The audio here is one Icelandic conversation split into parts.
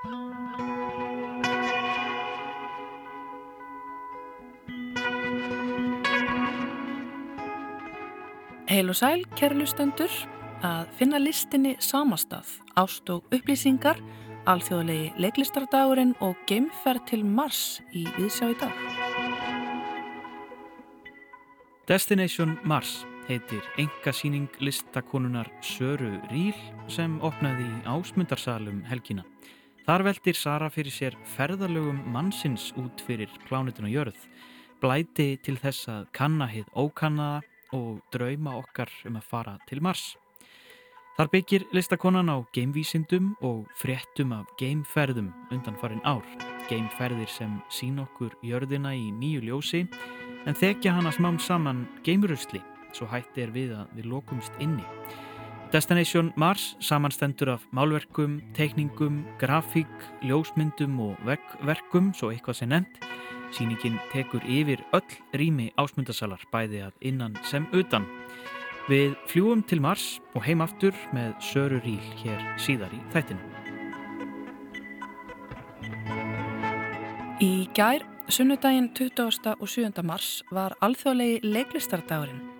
Heil og sæl, kærlustendur, að finna listinni samastað, ást og upplýsingar, alþjóðlegi leiklistardagurinn og geimferð til Mars í viðsjá í dag. Destination Mars heitir engasýning listakonunar Söru Ríl sem opnaði í ásmundarsalum helgina. Þar veldir Sara fyrir sér ferðalögum mannsins út fyrir plánutinu jörð, blæti til þess að kannahið ókannaða og drauma okkar um að fara til Mars. Þar byggir listakonan á geimvísindum og fréttum af geimferðum undan farin ár. Geimferðir sem sín okkur jörðina í nýju ljósi en þekja hana smám saman geimrösli svo hætti er við að við lokumst inni. Destination Mars samanstendur af málverkum, teikningum, grafík, ljósmyndum og verkum, svo eitthvað sem nefnt Sýningin tekur yfir öll rými ásmundasalar bæði að innan sem utan. Við fljúum til Mars og heim aftur með Söru Ríl hér síðar í þættinu. Í gær, sunnudaginn 20. og 7. mars var alþjóðlegi leiklistardagurinn.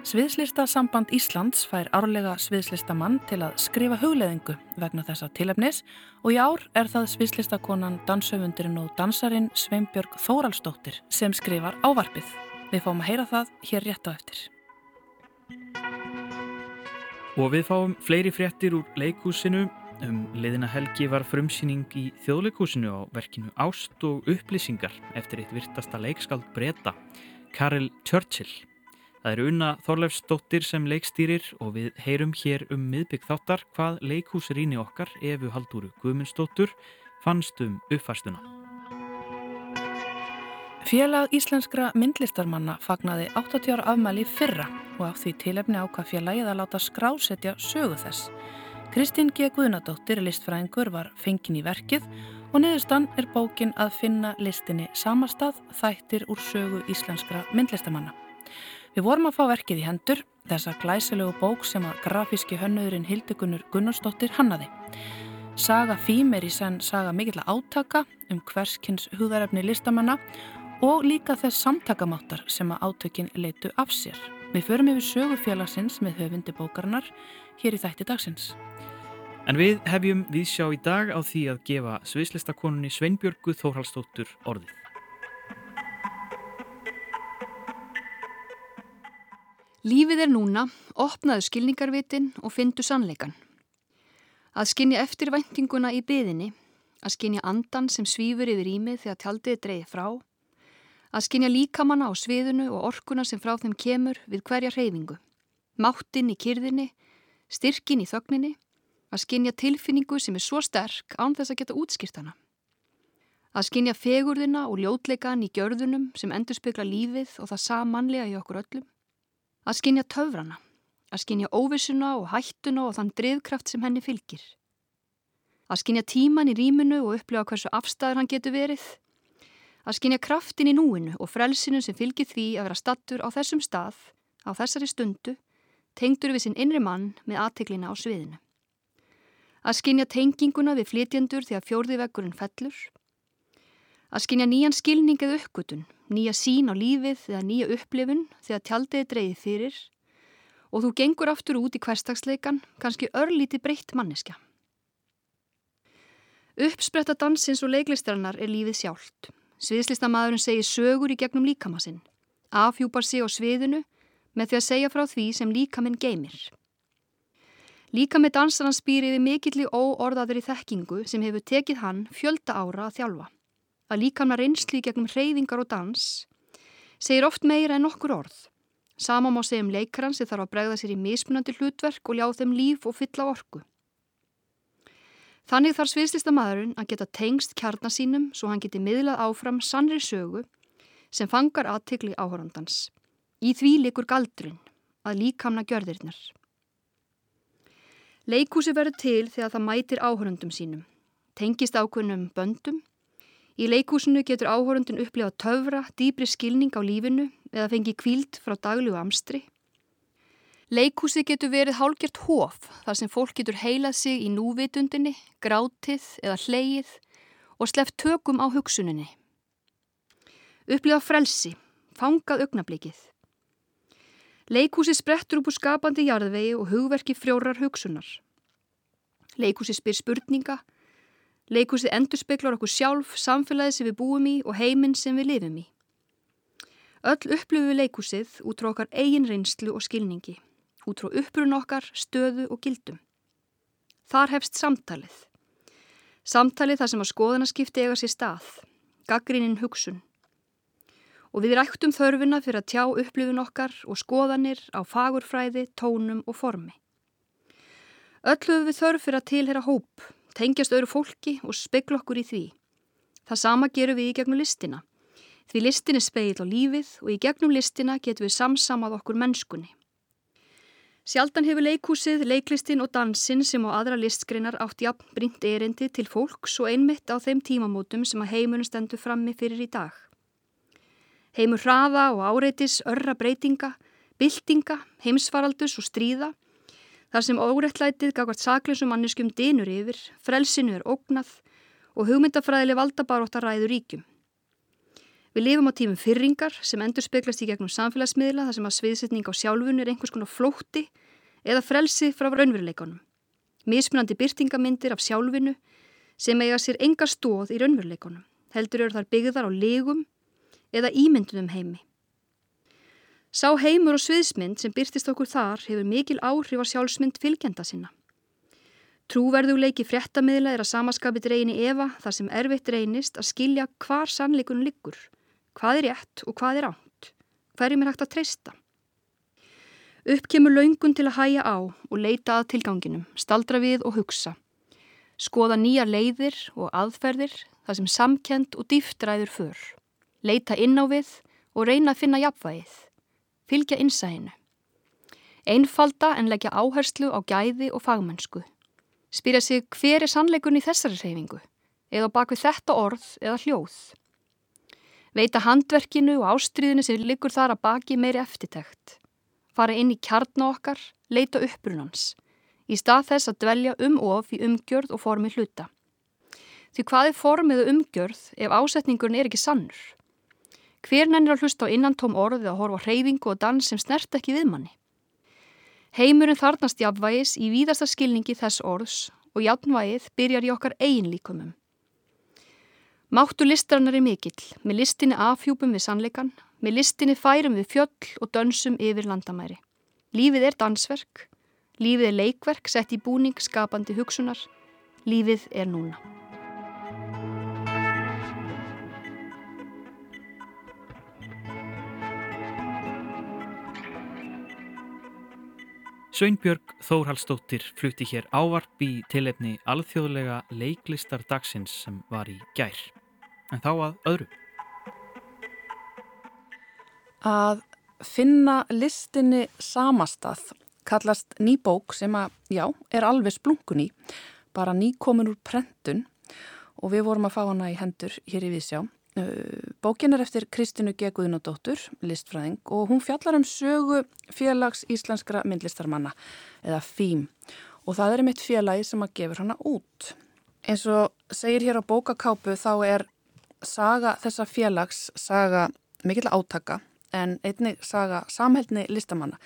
Sviðslista samband Íslands fær árlega sviðslistamann til að skrifa hugleðingu vegna þessa tilefnis og í ár er það sviðslistakonan, dansöfundurinn og dansarin Sveinbjörg Þóraldsdóttir sem skrifar ávarpið. Við fáum að heyra það hér rétt á eftir. Og við fáum fleiri fréttir úr leikúsinu. Um liðina helgi var frumsýning í þjóðleikúsinu á verkinu Ást og upplýsingar eftir eitt virtasta leikskald breyta, Karel Churchill. Það er Una Þorleifsdóttir sem leikstýrir og við heyrum hér um miðbygg þáttar hvað leikhúsrýni okkar Efu Haldúru Guðmundsdóttur fannst um uppfærstuna. Félag íslenskra myndlistarmanna fagnaði 80 ára afmæli fyrra og á því tilefni ákvað félagið að láta skrásetja sögu þess. Kristín G. Guðnadóttir, listfræðingur, var fengin í verkið og niðurstan er bókin að finna listinni samastað þættir úr sögu íslenskra myndlistarmanna. Við vorum að fá verkið í hendur, þessa glæsilegu bók sem að grafíski hönnuðurinn Hildegunur Gunnarsdóttir hannaði. Saga Fím er í senn saga mikill að átaka um hverskins húðarefni listamanna og líka þess samtakamáttar sem að átökin leitu af sér. Við förum yfir sögufélagsins með höfundi bókarinnar hér í þætti dagsins. En við hefjum viðsjá í dag á því að gefa sviðslistakonunni Sveinbjörgu Þórhalsdóttur orðið. Lífið er núna, opnaðu skilningarvitin og fyndu sannleikan. Að skinja eftirvæntinguna í byðinni, að skinja andan sem svífur yfir ímið þegar tjaldið dreyði frá, að skinja líkamanna á sviðinu og orkuna sem frá þeim kemur við hverja hreyfingu, máttinn í kyrðinni, styrkin í þögninni, að skinja tilfinningu sem er svo sterk án þess að geta útskýrt hana. Að skinja fegurðina og ljótleikan í gjörðunum sem endur spekla lífið og það samanlega í okkur öllum. Að skinja töfrana, að skinja óvissuna og hættuna og þann drivkraft sem henni fylgir. Að skinja tíman í rýmunu og upplifa hversu afstæður hann getur verið. Að skinja kraftin í núinu og frelsinu sem fylgir því að vera stattur á þessum stað, á þessari stundu, tengdur við sinn innri mann með aðteklina á sviðinu. Að skinja tenginguna við flytjendur því að fjórðivegurinn fellur. Að skinja nýjan skilning eða uppgötun nýja sín á lífið eða nýja upplifun þegar tjaldið dreyði fyrir og þú gengur aftur út í hverstagsleikan, kannski örlíti breytt manneska. Uppspretta dansins og leiklistarinnar er lífið sjálft. Sviðslistamæðurinn segir sögur í gegnum líkamassinn, afhjúpar sig á sviðinu með því að segja frá því sem líkaminn geymir. Líkamið dansarans býr yfir mikill í óorðaðri þekkingu sem hefur tekið hann fjölda ára að þjálfa að líkamna reynsli gegnum hreyfingar og dans, segir oft meira en nokkur orð. Sama má segja um leikaran sem þarf að bregða sér í mismunandi hlutverk og ljá þeim líf og fylla orku. Þannig þarf sviðslista maðurinn að geta tengst kjarnar sínum svo hann geti miðlað áfram sannri sögu sem fangar aðtikli áhórandans. Í því likur galdrun að líkamna gjörðirnar. Leikúsi verður til þegar það mætir áhórandum sínum, tengist ákveðnum böndum Í leikúsinu getur áhórundin upplifa töfra, dýbri skilning á lífinu eða fengi kvíld frá dagljú amstri. Leikúsi getur verið hálgjört hóf þar sem fólk getur heilað sig í núvitundinni, grátið eða hleið og sleft tökum á hugsuninni. Upplifa frelsi, fangað augnablikið. Leikúsi sprettur upp úr skapandi jarðvegi og hugverki frjórar hugsunar. Leikúsi spyr spurninga. Leikúsi endurspeglar okkur sjálf, samfélagið sem við búum í og heiminn sem við lifum í. Öll upplöfu leikúsið út frá okkar eigin reynslu og skilningi út frá upprun okkar, stöðu og gildum. Þar hefst samtalið. Samtalið þar sem að skoðanaskipti eiga sér stað, gaggrinnin hugsun. Og við ræktum þörfina fyrir að tjá upplifun okkar og skoðanir á fagurfræði, tónum og formi. Öll höfum við þörf fyrir að tilhera hóp, tengjast öru fólki og spekla okkur í því. Það sama gerum við í gegnum listina. Því listin er speil á lífið og í gegnum listina getum við samsamað okkur mennskunni. Sjaldan hefur leikhúsið, leiklistinn og dansinn sem á aðra listgreinar átt jafn brínt erindi til fólks og einmitt á þeim tímamótum sem að heimunum stendur frammi fyrir í dag. Heimur hraða og áreitis, örra breytinga, byltinga, heimsfaraldus og stríða, þar sem órettlætið gagvart saklusum manneskum dinur yfir, frelsinu er ógnað og hugmyndafræðileg valdabaróttar ræður ríkjum. Við lifum á tímum fyrringar sem endur speklast í gegnum samfélagsmiðla þar sem að sviðsetning á sjálfun er einhvers konar flótti eða frelsi frá raunveruleikonum. Mismunandi byrtingamindir af sjálfinu sem eiga sér enga stóð í raunveruleikonum. Heldur eru þar byggðar á legum eða ímyndunum heimi. Sá heimur og sviðsmynd sem byrtist okkur þar hefur mikil áhrif á sjálfsmynd fylgjenda sinna. Trúverðuleiki fréttamiðla er að samaskapi dreyni Eva þar sem erfitt reynist að skilja hvar sannleikunum liggur Hvað er rétt og hvað er ánt? Hverjum er hægt að treysta? Upp kemur laungun til að hæja á og leita að tilganginum, staldra við og hugsa. Skoða nýja leiðir og aðferðir þar sem samkend og dýftræður för. Leita inn á við og reyna að finna jafnvægið. Fylgja innsæðinu. Einfalda en leggja áherslu á gæði og fagmennsku. Spyrja sig hver er sannleikun í þessari reyfingu eða bak við þetta orð eða hljóð. Veita handverkinu og ástriðinu sem liggur þar að baki meiri eftirtækt. Fara inn í kjarn okkar, leita upprunans. Í stað þess að dvelja um of í umgjörð og formi hluta. Því hvað er formið og umgjörð ef ásetningurinn er ekki sannur? Hver nennir að hlusta á innantóm orðið að horfa hreyfingu og dans sem snert ekki við manni? Heimurinn þarnast jafnvægis í víðasta skilningi þess orðs og jafnvægið byrjar í okkar eigin líkumum. Máttu listarinnar er mikill, með listinni afhjúpum við sannleikan, með listinni færum við fjöll og dönsum yfir landamæri. Lífið er dansverk, lífið er leikverk sett í búning skapandi hugsunar, lífið er núna. Sveinbjörg Þórhalsdóttir flutti hér ávarp í tilefni alþjóðlega leiklistar dagsins sem var í gær. En þá að öðru. Að finna listinni samastað kallast ný bók sem að, já, er alveg splunkun í, bara ný komin úr prentun og við vorum að fá hana í hendur hér í Vísjá. Uh, bókin er eftir Kristinu G. Guðnadóttur, listfræðing og hún fjallar um sögu félags íslenskra myndlistarmanna eða FÍM og það er mitt félagi sem að gefur hana út. Eins og segir hér á bókakápu þá er saga þessa félags saga mikill átaka en einnig saga samhældni listamanna.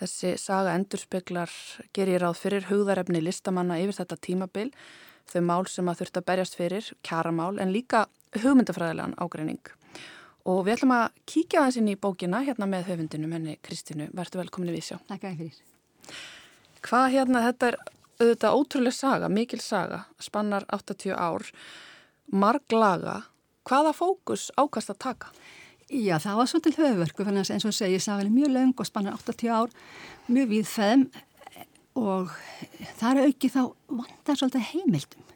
Þessi saga endurspeglar gerir ráð fyrir hugðarefni listamanna yfir þetta tímabil þau mál sem að þurft að berjast fyrir, kjaramál en líka hugmyndafræðilegan ágreining. Og við ætlum að kíkja aðeins inn í bókina hérna með höfundinu, henni Kristínu. Verður velkominni við sjá. Takk að fyrir. Hvað hérna, þetta er auðvitað ótrúlega saga, mikil saga, spannar 80 ár, marg laga. Hvaða fókus ákast að taka? Já, það var svolítið höfverku, eins og segi, sagan er mjög laung og spannar 80 ár, mjög við þeim og það er aukið þá vandar svolítið heimildum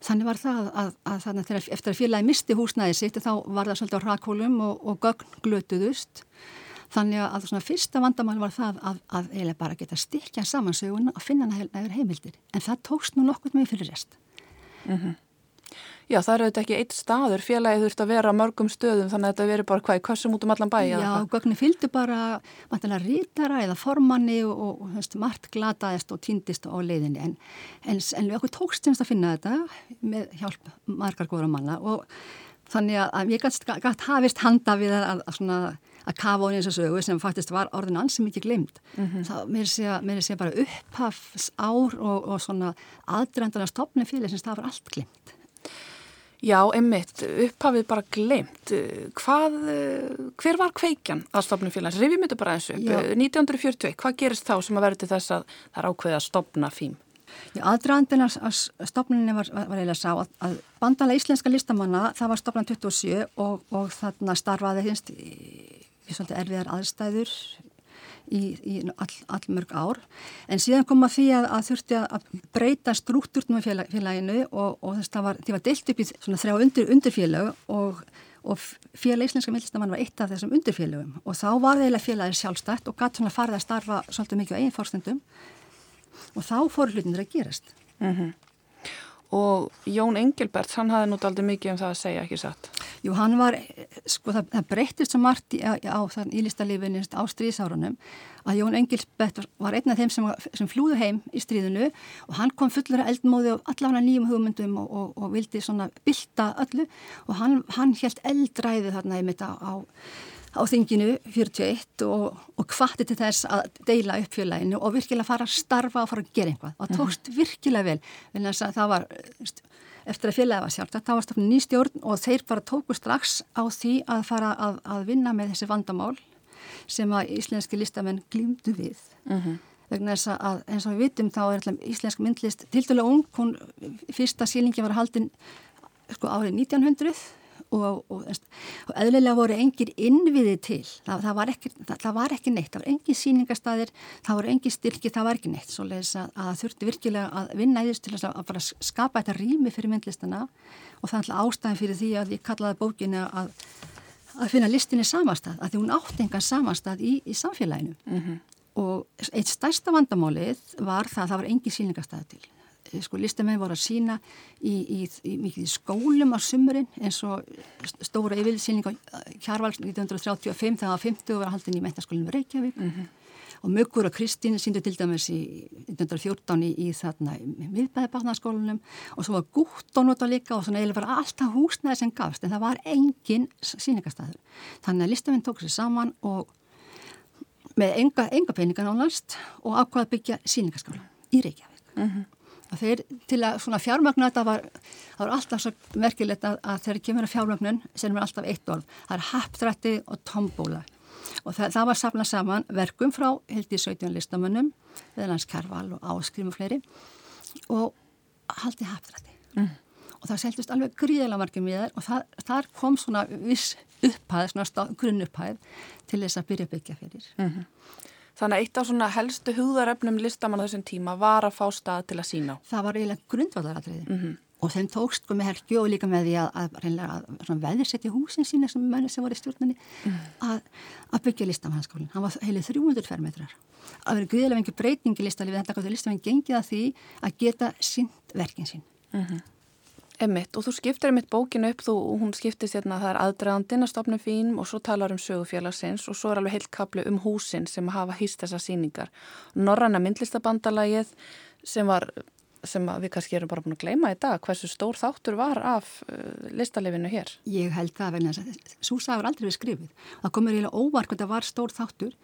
Þannig var það að, að að eftir að félagi misti húsnæði sitt þá var það svolítið á rakólum og, og gögn glötuðust. Þannig að svona fyrsta vandamál var það að, að eiginlega bara geta styrkja samansöguna og finna hana heimildir. En það tókst nú nokkur með fyrir rest. Mm -hmm. Já, það eru auðvitað ekki eitt staður, félagið þurft að vera mörgum stöðum þannig að þetta veri bara hvað kössum út um allan bæ Já, gögnin fylgdu bara vantilega rítara eða formanni og, og, og hefst, margt glataðist og týndist á leiðinni en, en, en við okkur tókst semst að finna þetta með hjálp margar góðra manna og þannig að ég gætt hafist handa við að, að, að, að kafa á og sögu sem faktist var orðin ansið mikið glemt. Mm -hmm. Það mér sé bara upphafs ár og, og svona aðdrendana stopni félag sem það var allt glemt. Já, einmitt, upphafið bara glemt. Hvað, hver var kveikjan að stopna félags? Rifjum þetta bara eins upp. 1941, hvað gerist þá sem að verður til þess að það er ákveðið að stopna fím? Já, aðdraðandina að stopninni var, var eiginlega sá að, að bandala íslenska listamanna, það var stopnan 27 og, og þarna starfaði hinst í, í svolítið erfiðar aðstæður í, í all, all mörg ár en síðan kom að því að, að þurfti að breyta struktúrt með félag, félaginu og, og þess að því var deilt upp í þrjá undir, undirfélag og, og félag íslenska millistamann var eitt af þessum undirfélagum og þá var eiginlega félagið sjálfstætt og gæti svona farið að starfa svolítið mikið á einn fórstendum og þá fór hlutinir að gerast. Mm -hmm. Og Jón Engelbert, hann hafði nút aldrei mikið um það að segja, ekki satt? Jú, hann var, sko það, það breyttist svo margt í, á, á í listalífinni á stríðsárunum að Jón Engelbert var einn af þeim sem, sem flúðu heim í stríðinu og hann kom fullur að eldmóði og allavega nýjum hugmyndum og, og, og vildi svona bylta öllu og hann, hann held eldræði þarna einmitt á, á á þinginu 41 og, og hvati til þess að deila upp fjölaðinu og virkilega fara að starfa og fara að gera einhvað. Það tókst mm -hmm. virkilega vel, en þess að það var, eftir að fjölaði var sjálft, það var stofnum nýstjórn og þeir bara tóku strax á því að fara að, að vinna með þessi vandamál sem að íslenski listamenn glýmdu við. Mm -hmm. Vegna þess að eins og við vitum þá er íslensk myndlist til dælu ung, hún fyrsta sílingi var haldinn sko árið 1900 og, og, og eðlilega voru engir innviði til, það, það, var ekki, það, það var ekki neitt, það var engin síningastæðir það voru engin styrki, það var ekki neitt. Svo leiðis að það þurfti virkilega að vinna í þess til að bara skapa þetta rými fyrir myndlistana og það er alltaf ástæðin fyrir því að ég kallaði bókinu að, að finna listinni samastað, að því hún átt engan samastað í, í samfélaginu. Mm -hmm. og eitt stærsta vandamálið var það að það var engin síningastæði til sko listamenn voru að sína í, í, í mikið skólum á sumurinn eins og stóra yfirlýsýning á Kjarvald 1935 þegar 50 var haldin í mentaskólinu Reykjavík. Mm -hmm. og Möggur og Kristín síndu til dæmis í 1914 í, í þarna miðbæðibarnaskólanum og svo var Gúttón út á líka og svona eiginlega var alltaf húsnæði sem gafst en það var engin síningastæður þannig að listamenn tók sér saman og með enga, enga peninga nánast og ákvaða byggja síningaskóla í Reykjavík. Mm -hmm að þeir til að svona fjármögnu þetta var, það var alltaf svo merkilegt að, að þeir kemur að fjármögnun sem er alltaf eitt orð, það er haptrætti og tombóla og það, það var safnað saman verkum frá hildi 17 listamönnum, viðlands Karval og Áskrim og fleiri og haldi haptrætti mm. og það seldist alveg gríðilega margir miðar og það, þar kom svona viss upphæð, svona grunn upphæð til þess að byrja byggja fyrir mm -hmm. Þannig að eitt af svona helstu hugðaröfnum listamann á þessum tíma var að fá stað til að sína. Það var eiginlega grundvaldaratriði mm -hmm. og þeim tókst sko með helgi og líka með því að, að, að veðursetja húsin sína sem mönni sem voru í stjórnani mm -hmm. að, að byggja listamannskólinn. Hann var heilið 300 fermetrar. Það verið gríðilega vengi breytingi listalífi þetta gott að listamann gengið að því að geta sínt verkin sín. Mm -hmm. Emmitt og þú skiptir emmitt bókinu upp þú, hún skiptist hérna að það er aðdraðandinn að stopna fín og svo talar um sögufélagsins og svo er alveg heilt kaplu um húsin sem hafa hýst þessar síningar. Norranna myndlistabandalagið sem var sem við kannski erum bara búin að gleyma í dag hversu stór þáttur var af uh, listalefinu hér? Ég held það vegna þess að Súsa hefur aldrei verið skrifið. Það komur eiginlega óvark að var stór þáttur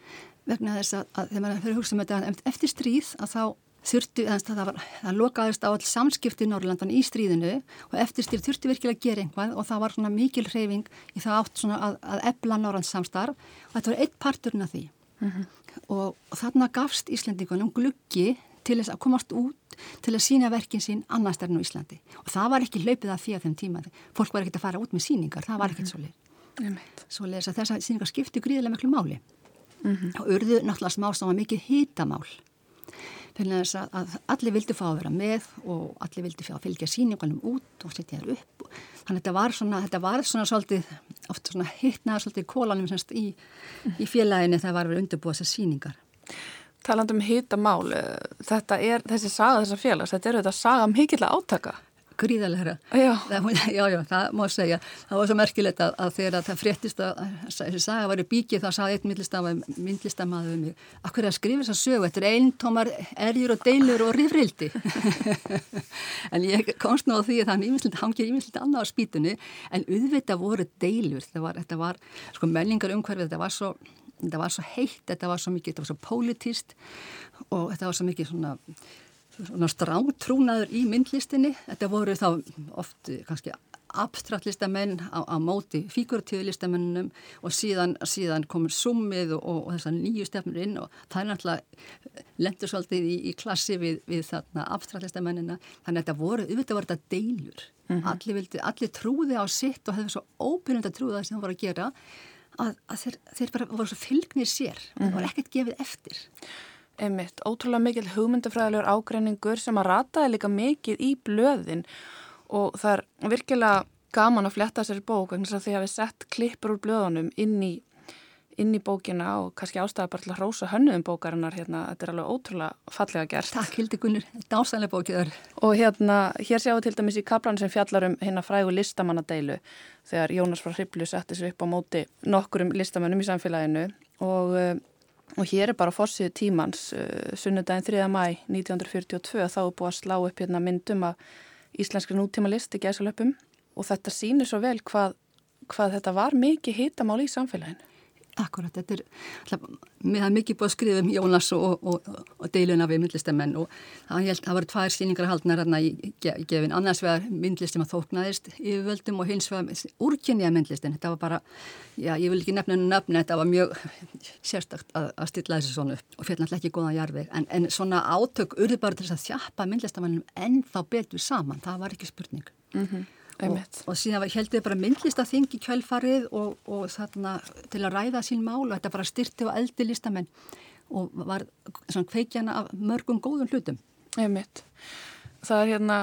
vegna þess að, að þegar maður fyrir að hugsa um þetta eftir stríð að þá þurftu, það, var, það lokaðist á all samskipti í Norrlandan í stríðinu og eftirstýr þurftu virkilega að gera einhvað og það var svona mikil hreyfing í það átt svona að, að ebla Norrlands samstarf. Og þetta var eitt parturinn af því. Mm -hmm. og, og þarna gafst Íslandingunum gluggi til þess að komast út til að sína verkin sín annars er nú Íslandi. Og það var ekki hlaupið af því að þeim tíma. Fólk var ekki að fara út með síningar, það var ekkert mm -hmm. svo leið svo þess að síningar skipti gríðilega miklu máli. Mm -hmm. og urðu náttúrulega smá sem var mikið hitamál Þannig að, að allir vildi fá að vera með og allir vildi fá að fylgja síningunum út og setja þér upp. Þannig að þetta var svona, þetta var svona svolítið, ofta svona hittnaðar svolítið kólanum semst í, í félaginu þegar var verið undirbúið þessar síningar. Taland um hittamál, þetta er þessi saga þessar félags, þetta er þetta saga mikill að átaka. Gríðalega Já. já, já, það má segja. Það var svo merkilegt að, að þegar það fréttist að þessi saga var í bíki þá saði einn myndlistamæðu um mig Akkur að skrifa þess að sögu, þetta er eintómar erjur og deilur og rifrildi. En ég komst nú á því að það hangið ímyndilegt annað á spýtunni en auðvitað voru deilur. Þetta var, þetta var sko menningar umhverfið þetta var svo, þetta var svo heitt, þetta var svo mikið þetta var svo pólitíst og þetta var svo mikið svona strátrúnaður í myndlistinni. Þetta voru þá oft kannski abstraktlistamenn á, á móti fíkuratíðlistamennunum og síðan, síðan komur summið og, og, og þessar nýju stefnur inn og það er náttúrulega lendur svolítið í, í klassi við, við þarna abstraktlistamennina. Þannig að þetta voru, auðvitað voru þetta deilur. Mm -hmm. allir, vildi, allir trúði á sitt og hefði svo óbyrjandi að trúða það sem það voru að gera að, að þeir, þeir bara voru svo fylgnir sér. Mm -hmm. Það voru ekkert gefið eftir. Einmitt, ótrúlega mikil hugmyndafræðilegur ágreiningur sem að rataði líka mikið í blöðin og það er virkilega gaman að fletta sér bók eins og því að við sett klippur úr blöðunum inn í, inn í bókina og kannski ástæða bara til að rósa hönnuðum bókarinnar hérna, þetta er alveg ótrúlega fallega gert. Takk Hildi Gunnur, þetta ásæðilega bókiður. Og hérna, hér sjáum við til dæmis í kaplan sem fjallar um hérna frægu listamannadeilu þegar Jónas frá Hriblu setti sér upp á móti nokkurum listamannum í samfélaginu og Og hér er bara fórsið tímans, uh, sunnudaginn 3. mæ 1942, þá er búið að slá upp hérna myndum að íslenskri nútíma list í gæsalöpum og þetta sýnir svo vel hvað, hvað þetta var mikið hitamál í samfélaginu. Akkurat, þetta er, mér hafði mikið búið að skrifa um Jónas og, og, og deiluna við myndlistamenn og það, það var tvær síningar haldnar hérna í, gefin, annars vegar myndlistum að þóknaðist yfirvöldum og hins vegar úrkynniða myndlistin, þetta var bara, já, ég vil ekki nefna henni nöfni, þetta var mjög sérstakt að, að stilla þessu svona upp og fyrir náttúrulega ekki góða jarfið, en, en svona átök urði bara til þess að þjappa myndlistamannum en þá betur saman, það var ekki spurning. Mm -hmm. Og, og síðan heldum við bara myndlist að þingi kjölfarið og, og þarna til að ræða sín mál og þetta bara styrti á eldi listamenn og var svona kveikjana af mörgum góðum hlutum. Einmitt. Það er hérna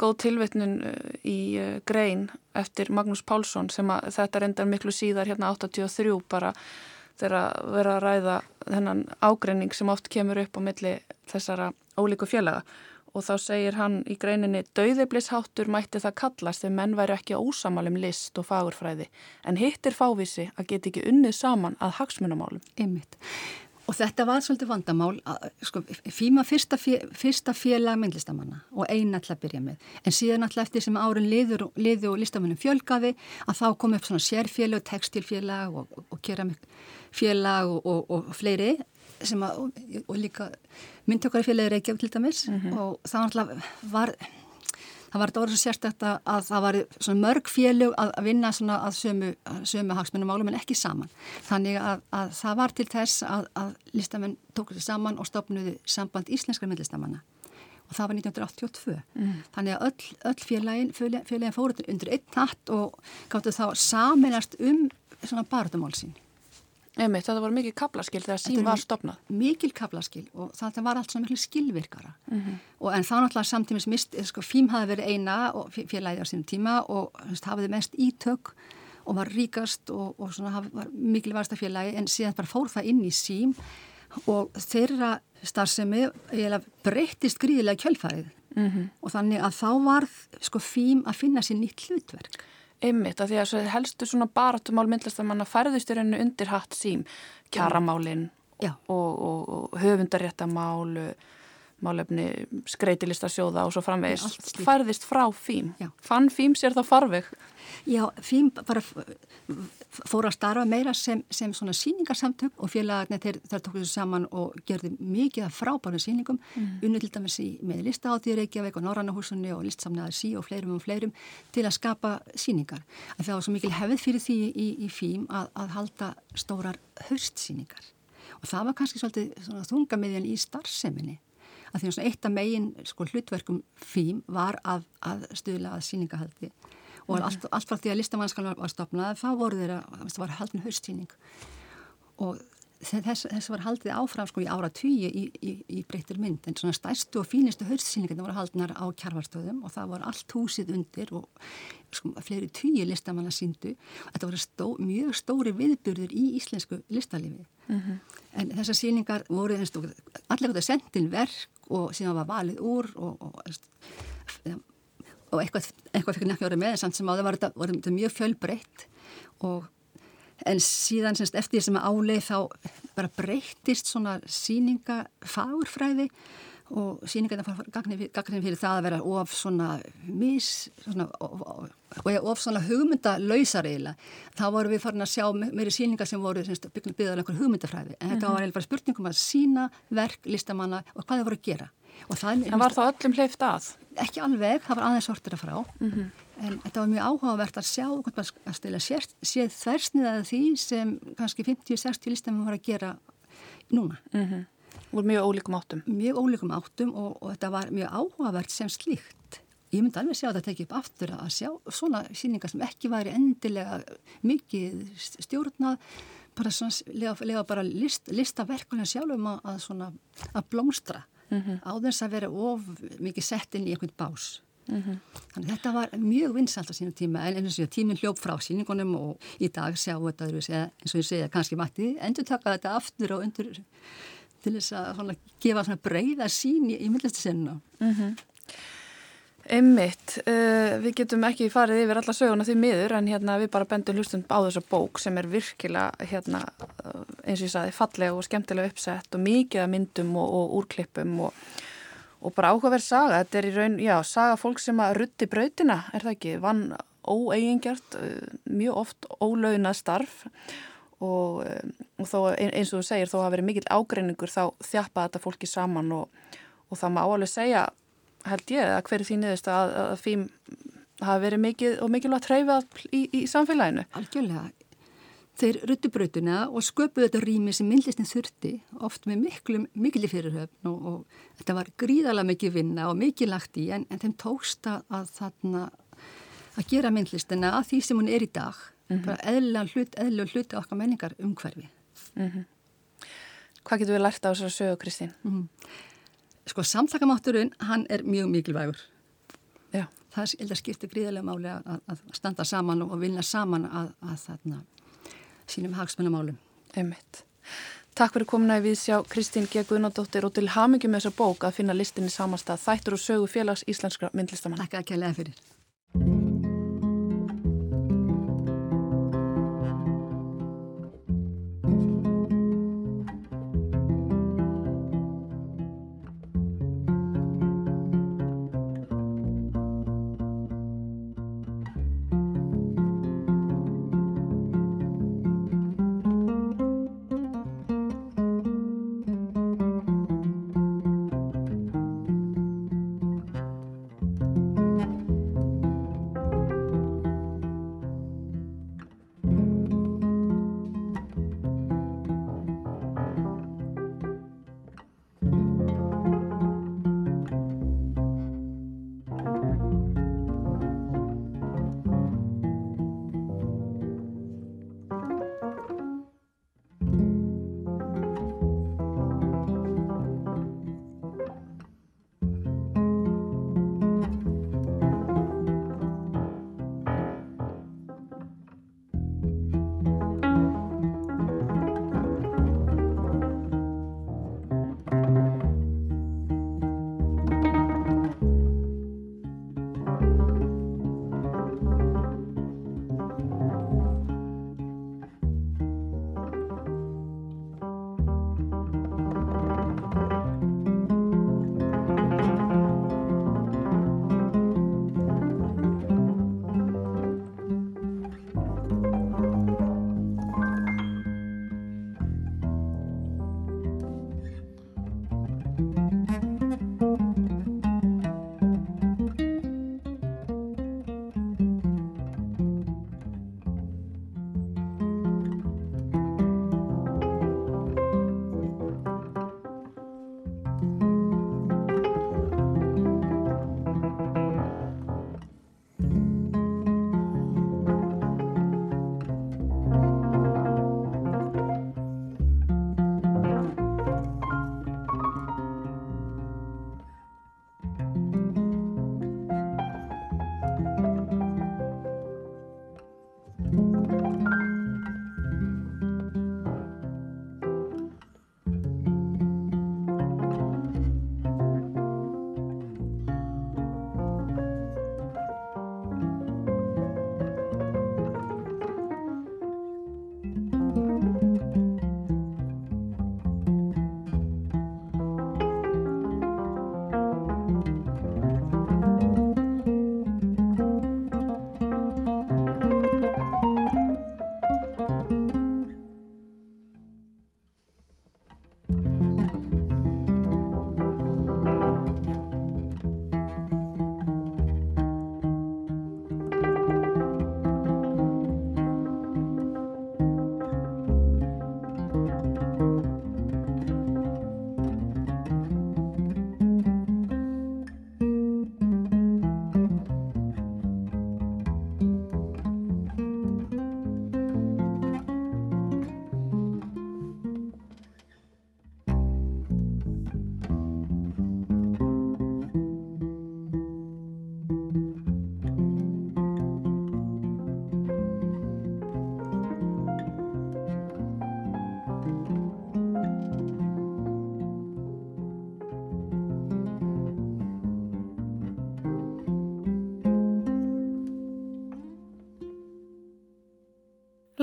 góð tilvittnun uh, í uh, grein eftir Magnús Pálsson sem að þetta reyndar miklu síðar hérna 83 bara þegar að vera að ræða þennan ágreining sem oft kemur upp á milli þessara ólíku félaga og þá segir hann í greininni Dauðiblisháttur mætti það kallast ef menn væri ekki ósamalum list og fagurfræði en hittir fávísi að geti ekki unnið saman að hagsmunamálum. Einmitt. Og þetta var svolítið vandamál, sko, fíma fyrsta, fjö, fyrsta félag myndlistamanna og eina alltaf byrja með. En síðan alltaf eftir sem árun liður, liður og listamannum fjölgaði að þá kom upp svona sérfélag, textilfélag og, og, og keramikfélag og, og fleiri sem að, og líka myndtökarfélagi Reykjavík til dæmis. Mm -hmm. og það var það var þetta orðið svo sérstækt að það var mörg félög að, að vinna að sömu, sömu hagsmunumálum en ekki saman. Þannig að, að það var til þess að, að listamenn tók þessu saman og stopnuði samband íslenskar myndlistamanna. Og það var 1982 mm. þannig að öll, öll félagin, félagin fóruð undir einn natt og gáttu þá saminast um svona barðumál sín Einmitt, þetta voru mikil kaplaskil þegar sín var stopnað. Mikil kaplaskil og það var allt svona mikil skilvirkara. Mm -hmm. og, en þá náttúrulega samtímis mist, sko, FÍM hafi verið eina og félagið á sínum tíma og hafiði mest ítök og var ríkast og, og svona haf, var mikil varsta félagi en síðan bara fór það inn í sím og þeirra starfsemi breyttist gríðilega kjölfarið mm -hmm. og þannig að þá var sko, FÍM að finna sér nýtt hlutverk. Einmitt, að því að helstu svona baratumál myndlistamanna færðust í rauninu undir hatt sím, kjaramálinn og, og, og höfundaréttamál, málefni skreitilistasjóða og svo framvegist, Já, færðist frá fím. Já. Fann fím sér það farveg? Já, fím bara fór að starfa meira sem, sem svona síningarsamtök og félagarnir þeir, þeir tók þessu saman og gerði mikið af frábærum síningum, mm. unni til dæmis í, með listaháttið Reykjavík og Norrannahúsunni og listsamnaðar sí og fleirum og fleirum til að skapa síningar. En það var svo mikil hefð fyrir því í, í fím að, að halda stórar hörstsíningar og það var kannski svolítið þungamiðjan í starfseminni að því að eitt af megin sko, hlutverkum fím var að, að stuðla að síningahaldi og mm. allt, allt frá því að listamannskal var stopnað þá voru þeirra, það var haldin haustíning og þess, þess var haldið áfram sko í ára tíu í, í, í breytir mynd. En svona stærstu og fínistu haustíningarna voru haldinar á kjarvarstöðum og það var allt húsið undir og sko fleiri tíu listamanna síndu þetta voru stó, mjög stóri viðbyrður í íslensku listalifi mm -hmm. en þessar síningar voru allir gott að sendin verk og síðan var valið úr og, og og eitthvað, eitthvað nekki orðið með samt sem á það var þetta, mjög fjölbreytt. Og en síðan semst eftir því sem áleið þá bara breyttist svona síninga fagurfræði og síningarna fara gagnið fyrir það að vera of svona mis svona, og of svona hugmyndalausar eiginlega þá vorum við farin að sjá meiri síningar sem voru byggðað einhver hugmyndafræði en þetta var eiginlega bara spurningum að sína verk listamanna og hvað þau voru að gera það, En var það öllum hleyft að? Ekki alveg, það var aðeins sortir að frá mm -hmm. en þetta var mjög áhugavert að sjá að stila séð þversniðaði því sem kannski 50-60 listamann voru að gera núna mm -hmm. Úr mjög ólíkum áttum. Mjög ólíkum áttum og, og þetta var mjög áhugavert sem slíkt. Ég myndi alveg sjá þetta tekið upp aftur að sjá svona síningar sem ekki væri endilega mikið stjórnað, bara svona lega, lega bara list, listaverkulega sjálfum að, að, svona, að blómstra mm -hmm. á þess að vera of mikið sett inn í einhvern bás. Mm -hmm. Þannig þetta var mjög vinsalt á sínum tíma en eins og tíminn hljóp frá síningunum og í dag sjá þetta eins og ég segja kannski mætti endur taka þetta aftur og undur til þess að svona, gefa svona breyða sín í, í myndlistasennu. Mm -hmm. Emmitt, uh, eh, við getum ekki farið yfir alla söguna því miður en hérna við bara bendum hlustum á þessa bók sem er virkilega hérna eins og ég saði fallega og skemmtilega uppsett og mikið að myndum og, og úrklippum og, og bara áhugaverð saga. Þetta er í raun, já, saga fólk sem að rutti brautina, er það ekki, vann óeigingjart, uh, mjög oft ólaunað starf og, um, og þó eins og þú segir þó hafa verið mikill ágreiningur þá þjappa þetta fólki saman og, og það má alveg segja held ég að hverju því niðurst að, að fým hafa verið mikil og mikilvægt treyfað í, í samfélaginu. Algjörlega. Þeir ruttu brautuna og sköpuðu þetta rými sem myndlistin þurfti, oft með miklu, miklu fyrirhöfn og, og þetta var gríðalega mikið vinna og mikið lagt í en, en þeim tóksta að þarna að gera myndlistina að því sem hún er í dag mm -hmm. bara eðla hlut, eðla hlut okkar menningar umhverfi mm -hmm. Hvað getur við lært á þessari sögu, Kristín? Mm. Sko, samtlakamátturinn, hann er mjög mikilvægur Já. það skiptið gríðilega máli að, að standa saman og vinna saman að, að þarna sínum hagsmennamálum Einmitt. Takk fyrir komuna í við sjá Kristín G. Guðnardóttir og til hamingi með þessa bók að finna listinni samanstað Þættur og sögu félags íslenskra myndlistamann Takk að kælega fyrir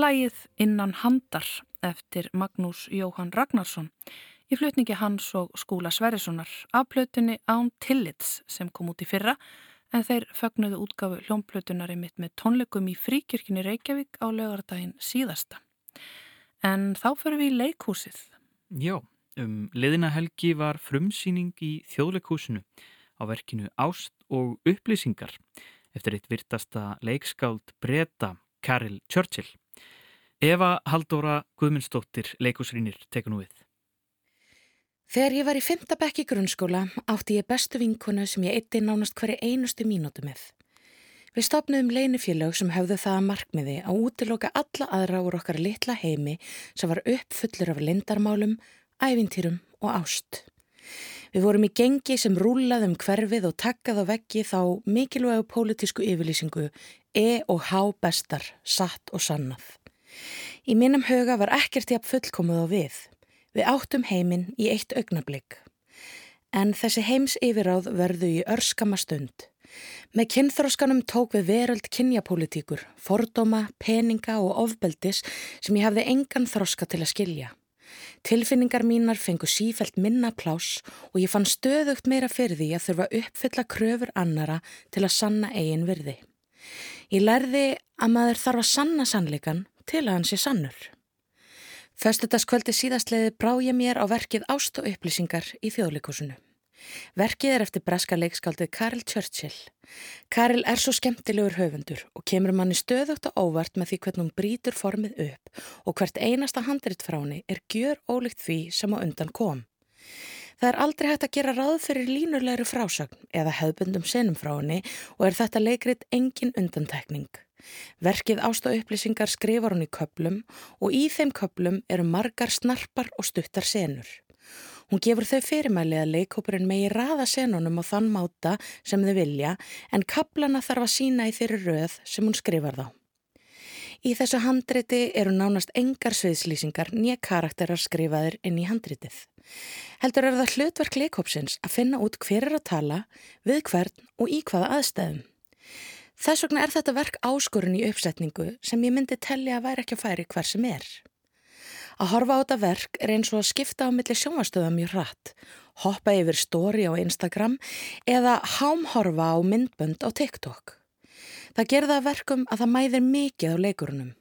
lægið Innan handar eftir Magnús Jóhann Ragnarsson í flutningi hans og skúla Sverrissonar af plötunni Án Tillits sem kom út í fyrra en þeir fögnuðu útgafu hljómplötunari mitt með tónleikum í fríkirkini Reykjavík á lögardaginn síðasta. En þá fyrir við í leikhúsið. Já, um liðina helgi var frumsýning í þjóðleikhúsinu á verkinu Ást og upplýsingar eftir eitt virtasta leikskáld breyta Karel Churchill. Eva Haldóra Guðmundsdóttir leikusrýnir tekur nú við. Þegar ég var í fymta bekk í grunnskóla átti ég bestu vinkonu sem ég eitti nánast hverju einustu mínútu með. Við stopnum leinifélög sem höfðu það að markmiði að útiloka alla aðra úr okkar litla heimi sem var uppfullur af lindarmálum, ævintýrum og ást. Við vorum í gengi sem rúlaðum hverfið og takkað á veggi þá mikilvægu pólitísku yfirlýsingu E og H bestar, satt og sannað. Í mínum huga var ekkert jafn fullkomuð á við. Við áttum heiminn í eitt augnablík. En þessi heims yfiráð verðu í örskama stund. Með kynþróskanum tók við veröld kynjapolítíkur, fordóma, peninga og ofbeldis sem ég hafði engan þróska til að skilja. Tilfinningar mínar fengu sífælt minna plás og ég fann stöðugt meira fyrir því að þurfa uppfylla kröfur annara til að sanna eigin virði. Ég lærði að maður þarf að sanna sannleikan til að hann sé sannur. Föstutaskvöldi síðastleiði brá ég mér á verkið Ást og upplýsingar í þjóðleikúsinu. Verkið er eftir breska leikskaldið Karel Churchill. Karel er svo skemmtilegur höfundur og kemur manni stöðugt og óvart með því hvernig hún brítur formið upp og hvert einasta handrit frá henni er gjör ólíkt því sem á undan kom. Það er aldrei hægt að gera ráð fyrir línulegri frásögn eða hefðbundum senum frá henni og er þetta leikrit engin undantekning. Verkið ásta upplýsingar skrifar hún í köplum og í þeim köplum eru margar snarpar og stuttar senur. Hún gefur þau fyrirmæli að leikópurinn megi raða senunum á þann máta sem þau vilja en kaplana þarf að sína í þeirri röð sem hún skrifar þá. Í þessu handriti eru nánast engar sviðslýsingar nýja karakterar skrifaðir inn í handritið. Heldur er það hlutverk leikópsins að finna út hver er að tala, við hvern og í hvaða aðstæðum. Þess vegna er þetta verk áskorun í uppsetningu sem ég myndi telli að væri ekki að færi hver sem er. Að horfa á þetta verk er eins og að skipta á milli sjónastöða mjög hratt, hoppa yfir stóri á Instagram eða hámhorfa á myndbönd á TikTok. Það gerða verkum að það mæðir mikið á leikurunum.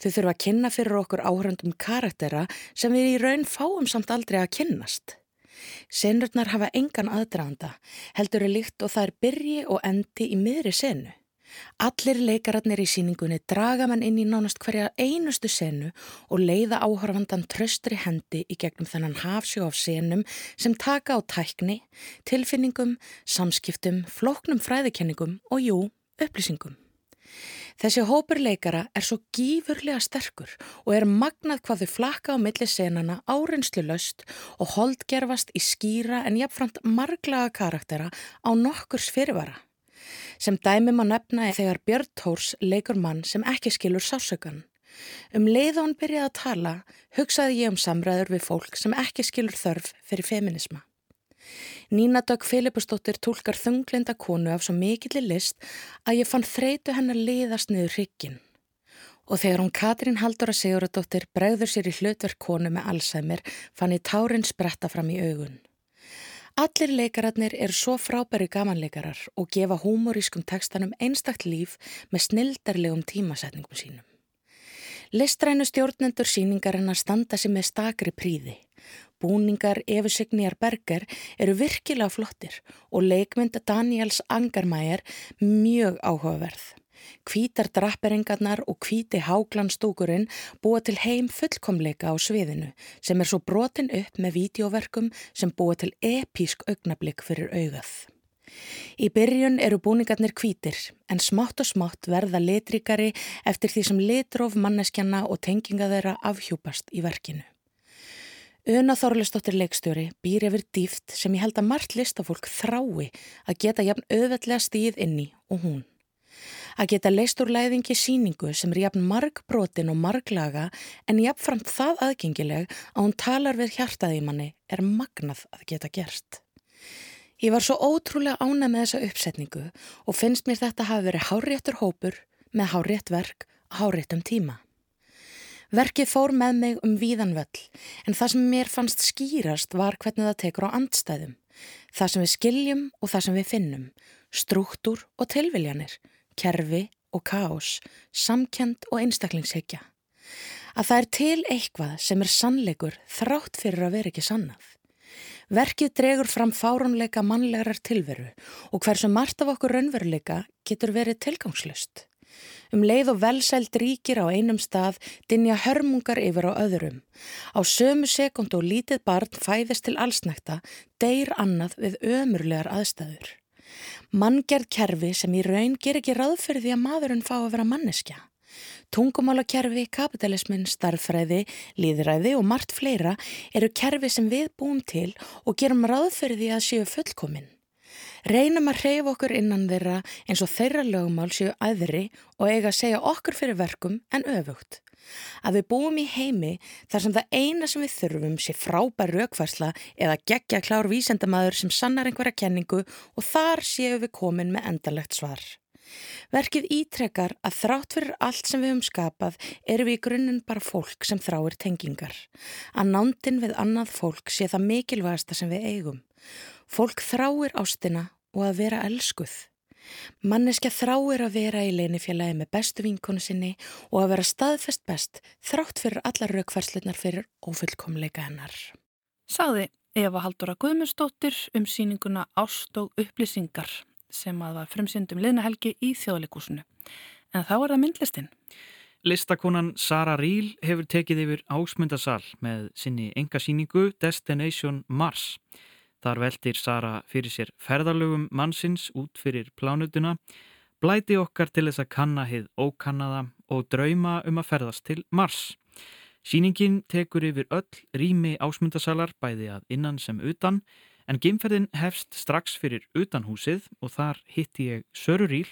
Þau þurfa að kynna fyrir okkur áhröndum karaktera sem við í raun fáum samt aldrei að kynnast. Senurnar hafa engan aðdraðanda, heldur er líkt og það er byrji og endi í miðri senu. Allir leikararnir í síningunni draga mann inn í nánast hverja einustu senu og leiða áhörfandan tröstri hendi í gegnum þennan hafsjó af senum sem taka á tækni, tilfinningum, samskiptum, flóknum fræðikenningum og jú, upplýsingum. Þessi hópur leikara er svo gífurlega sterkur og er magnað hvað þau flakka á milli senana áreinslu löst og holdgerfast í skýra en jafnframt marglaga karaktera á nokkurs fyrirvara. Sem dæmum að nefna er þegar Björn Tórs leikur mann sem ekki skilur sásökan. Um leið og hann byrjaði að tala hugsaði ég um samræður við fólk sem ekki skilur þörf fyrir feminisma. Nína Dögg Filipustóttir tólkar þunglinda konu af svo mikillir list að ég fann þreitu hennar liðast niður hryggin. Og þegar hún Katrín Haldóra Siguradóttir bregður sér í hlutverk konu með Alzheimer fann ég tárin spretta fram í augun. Allir leikararnir eru svo frábæri gamanleikarar og gefa húmorískum tekstanum einstakt líf með snildarlegum tímasetningum sínum. Listrænu stjórnendur síningarinnar standa sér með stakri príði. Búningar Efu Signýjar Berger eru virkilega flottir og leikmynda Daniels Angarmæjar mjög áhugaverð. Kvítar drapperingarnar og kvíti háglanstúkurinn búa til heim fullkomleika á sviðinu sem er svo brotin upp með vídeoverkum sem búa til epísk augnablík fyrir augað. Í byrjun eru búningarnir kvítir en smátt og smátt verða litrikari eftir því sem litróf manneskjana og tenginga þeirra afhjúpast í verkinu. Una Þorlistóttir leikstjóri býr yfir dýft sem ég held að margt listafólk þrái að geta jafn auðveldlega stíð inni og hún. Að geta leist úr læðingi síningu sem er jafn marg brotin og marglaga en jafnframt það aðgengileg að hún talar við hjartaði manni er magnað að geta gerst. Ég var svo ótrúlega ána með þessa uppsetningu og finnst mér þetta hafi verið háréttur hópur með hárétt verk á háréttum tíma. Verkið fór með mig um víðan völl en það sem mér fannst skýrast var hvernig það tekur á andstæðum. Það sem við skiljum og það sem við finnum, struktúr og tilviljanir, kerfi og káos, samkend og einstaklingsheikja. Að það er til eitthvað sem er sannleikur þrátt fyrir að vera ekki sannað. Verkið dregur fram fáránleika mannlegar tilveru og hversu margt af okkur raunveruleika getur verið tilgangslust. Um leið og velsælt ríkir á einum stað dinja hörmungar yfir á öðrum. Á sömu sekund og lítið barn fæðist til allsnækta deyr annað við ömurlegar aðstæður. Manngerð kerfi sem í raun ger ekki ráð fyrir því að maðurinn fá að vera manneskja. Tungumálakerfi, kapitalismin, starfræði, líðræði og margt fleira eru kerfi sem við búum til og gerum ráð fyrir því að séu fullkominn. Reynum að hreyfa okkur innan þeirra eins og þeirra lögumál séu aðri og eiga að segja okkur fyrir verkum en öfugt. Að við búum í heimi þar sem það eina sem við þurfum sé frábær raukværsla eða gegja klár vísendamæður sem sannar einhverja kenningu og þar séu við komin með endalegt svar. Verkið ítrekkar að þrátt fyrir allt sem við höfum skapað eru við í grunninn bara fólk sem þráir tengingar. Að nándin við annað fólk sé það mikilvægasta sem við eigum. Fólk þráir ástina og að vera elskuð. Manneskja þráir að vera í leinifélagi með bestu vinkonu sinni og að vera staðfest best þrátt fyrir allar raukværslunar fyrir ofullkomleika hennar. Saði Eva Haldóra Guðmundsdóttir um síninguna Ást og upplýsingar sem að var fremsyndum liðnahelgi í þjóðleikúsinu. En þá er það myndlistinn. Listakonan Sara Ríl hefur tekið yfir ásmundasal með sinni enga síningu Destination Mars. Þar veldir Sara fyrir sér ferðarlögum mannsins út fyrir plánutuna, blæti okkar til þess að kanna hið ókannaða og drauma um að ferðast til Mars. Sýningin tekur yfir öll rými ásmundasalar bæði að innan sem utan en geimferðin hefst strax fyrir utanhúsið og þar hitti ég Söru Ríl.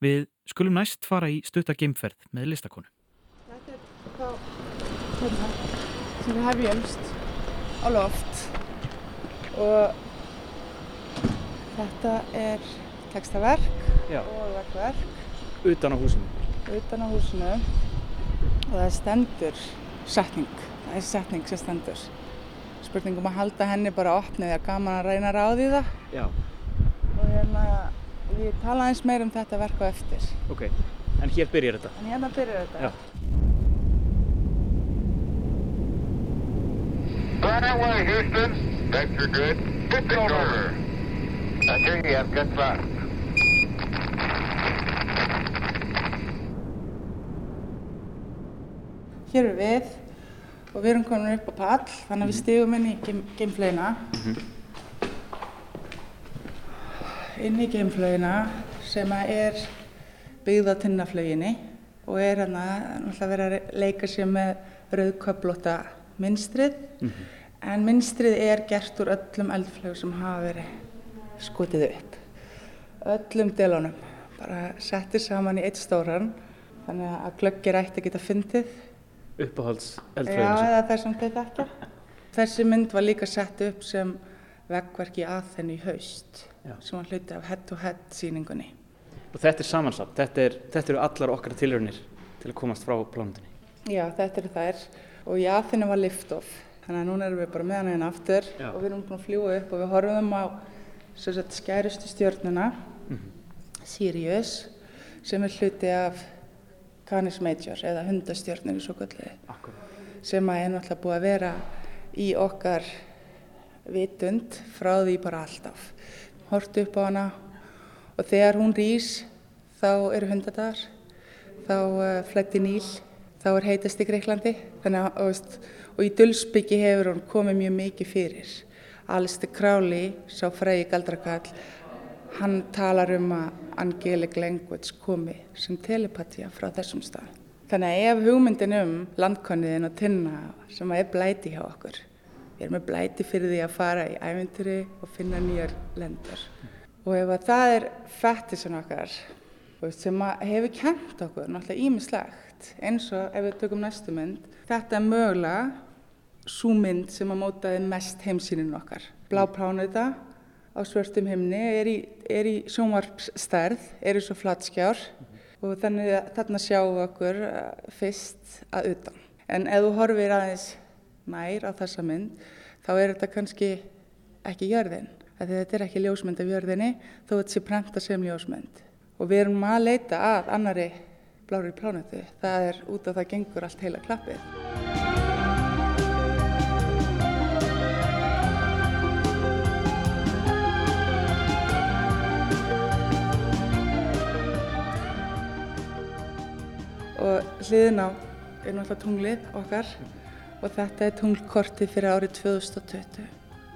Við skulum næst fara í stutta geimferð með listakonu. Þetta er þá hérna, sem við hefjumst á loft og þetta er textaverk Já. og verkverk Utan á húsinu? utan á húsinu og það stendur setning, það er setning sem stendur spurningum að halda henni bara opnið því að gaman að reyna að ráði það Já. og hérna ég tala eins meir um þetta verk á eftir Ok, en hér byrjar þetta? en hérna byrjar þetta Já. Right away, Houston. Vector good. Good over. Vector, you have good flight. hér er við og við erum komin upp á pall þannig að við stigum inn í geim, geimflögina inn í geimflögina sem að er byggð á tinnaflöginni og er hann að vera að leika sér með rauðköplóta minstrið en minstrið er gert úr öllum eldflögur sem hafa verið skotið upp öllum delunum bara settir saman í eitt stóran þannig að glöggir ætti að geta fyndið Uppáhalds að ekki. Þessi mynd var líka sett upp sem veggverk í aðþenni í haust Já. sem var hluti af head-to-head síningunni. Og þetta er samansatt, þetta, er, þetta eru allar okkar tilraunir til að komast frá plánundinni. Já, þetta eru þær og í aðþenni var lift-off. Þannig að núna erum við bara með hana einn aftur Já. og við erum búin að fljúa upp og við horfum á sagt, skærustu stjörnuna, Sirius, sem er hluti af Canis Major eða hundastjörnir í svo. Akkurat. sem að er náttúrulega búið að vera í okkar vitund frá því bara alltaf. Hortu upp á hana og þegar hún rís þá eru hundadagar, þá uh, flætti Níl, þá er heitast í Greiklandi þannig að, og, í Dulsbyggi hefur hún komið mjög mikið fyrir. Alistair Crowley, sá frægi galdrakall, hann talar um að angelic language komi sem telepatía frá þessum stað. Þannig að ef hugmyndin um landkonniðin og tinna sem er blæti hjá okkur, við erum með blæti fyrir því að fara í æventuri og finna nýjar lendur. Og ef að það er fettisun okkar sem hefur kent okkur náttúrulega ímislegt eins og ef við tökum næstu mynd, þetta er mögulega svo mynd sem að mótaði mest heimsýnin okkar. Blá pláneta á svörstum himni er í, í sjónvarpsstærð, er í svo flatskjár og þannig að þarna sjáum við okkur uh, fyrst að utan. En ef þú horfir aðeins nær á þessa mynd, þá er þetta kannski ekki jörðin. Þetta er ekki ljósmynd af jörðinni, þó þetta sé prenta sem ljósmynd. Og við erum að leita að annari blári plánutu. Það er út af það gengur allt heila klappið. og hliðin á er náttúrulega tunglið okkar og þetta er tunglkortið fyrir árið 2020,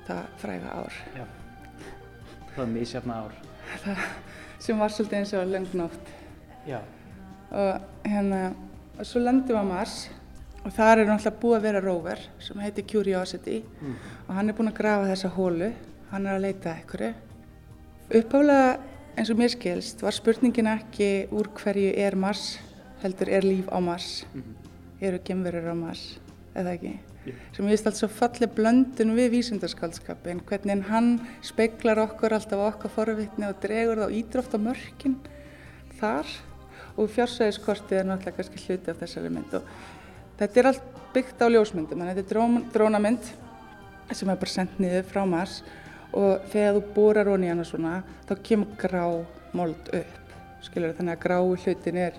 það fræga ár. Já. Það er mísjafna ár. Það sem var svolítið eins og lengnótt. Já. Og hérna, og svo lendum við á Mars og þar er náttúrulega búið að vera rover sem heitir Curiosity mm. og hann er búinn að grafa þessa hólu, hann er að leita ekkur. Uppálega eins og mér skilst var spurningin ekki úr hverju er Mars heldur er líf á Mars, mm -hmm. eru gemverur á Mars, eða ekki? Yeah. Sem ég veist alls svo falli blöndun við vísindarskaldskapin, hvernig hann speiklar okkur alltaf okkar forvittni og dregur það ídróft á mörkin þar og fjársæðiskortið er náttúrulega kannski hluti af þessari mynd. Og þetta er allt byggt á ljósmyndum, þetta er drón, drónamynd sem er bara sendt niður frá Mars. Og þegar þú borar honi hana svona þá kemur grá mold upp, skilur þannig að grái hlutin er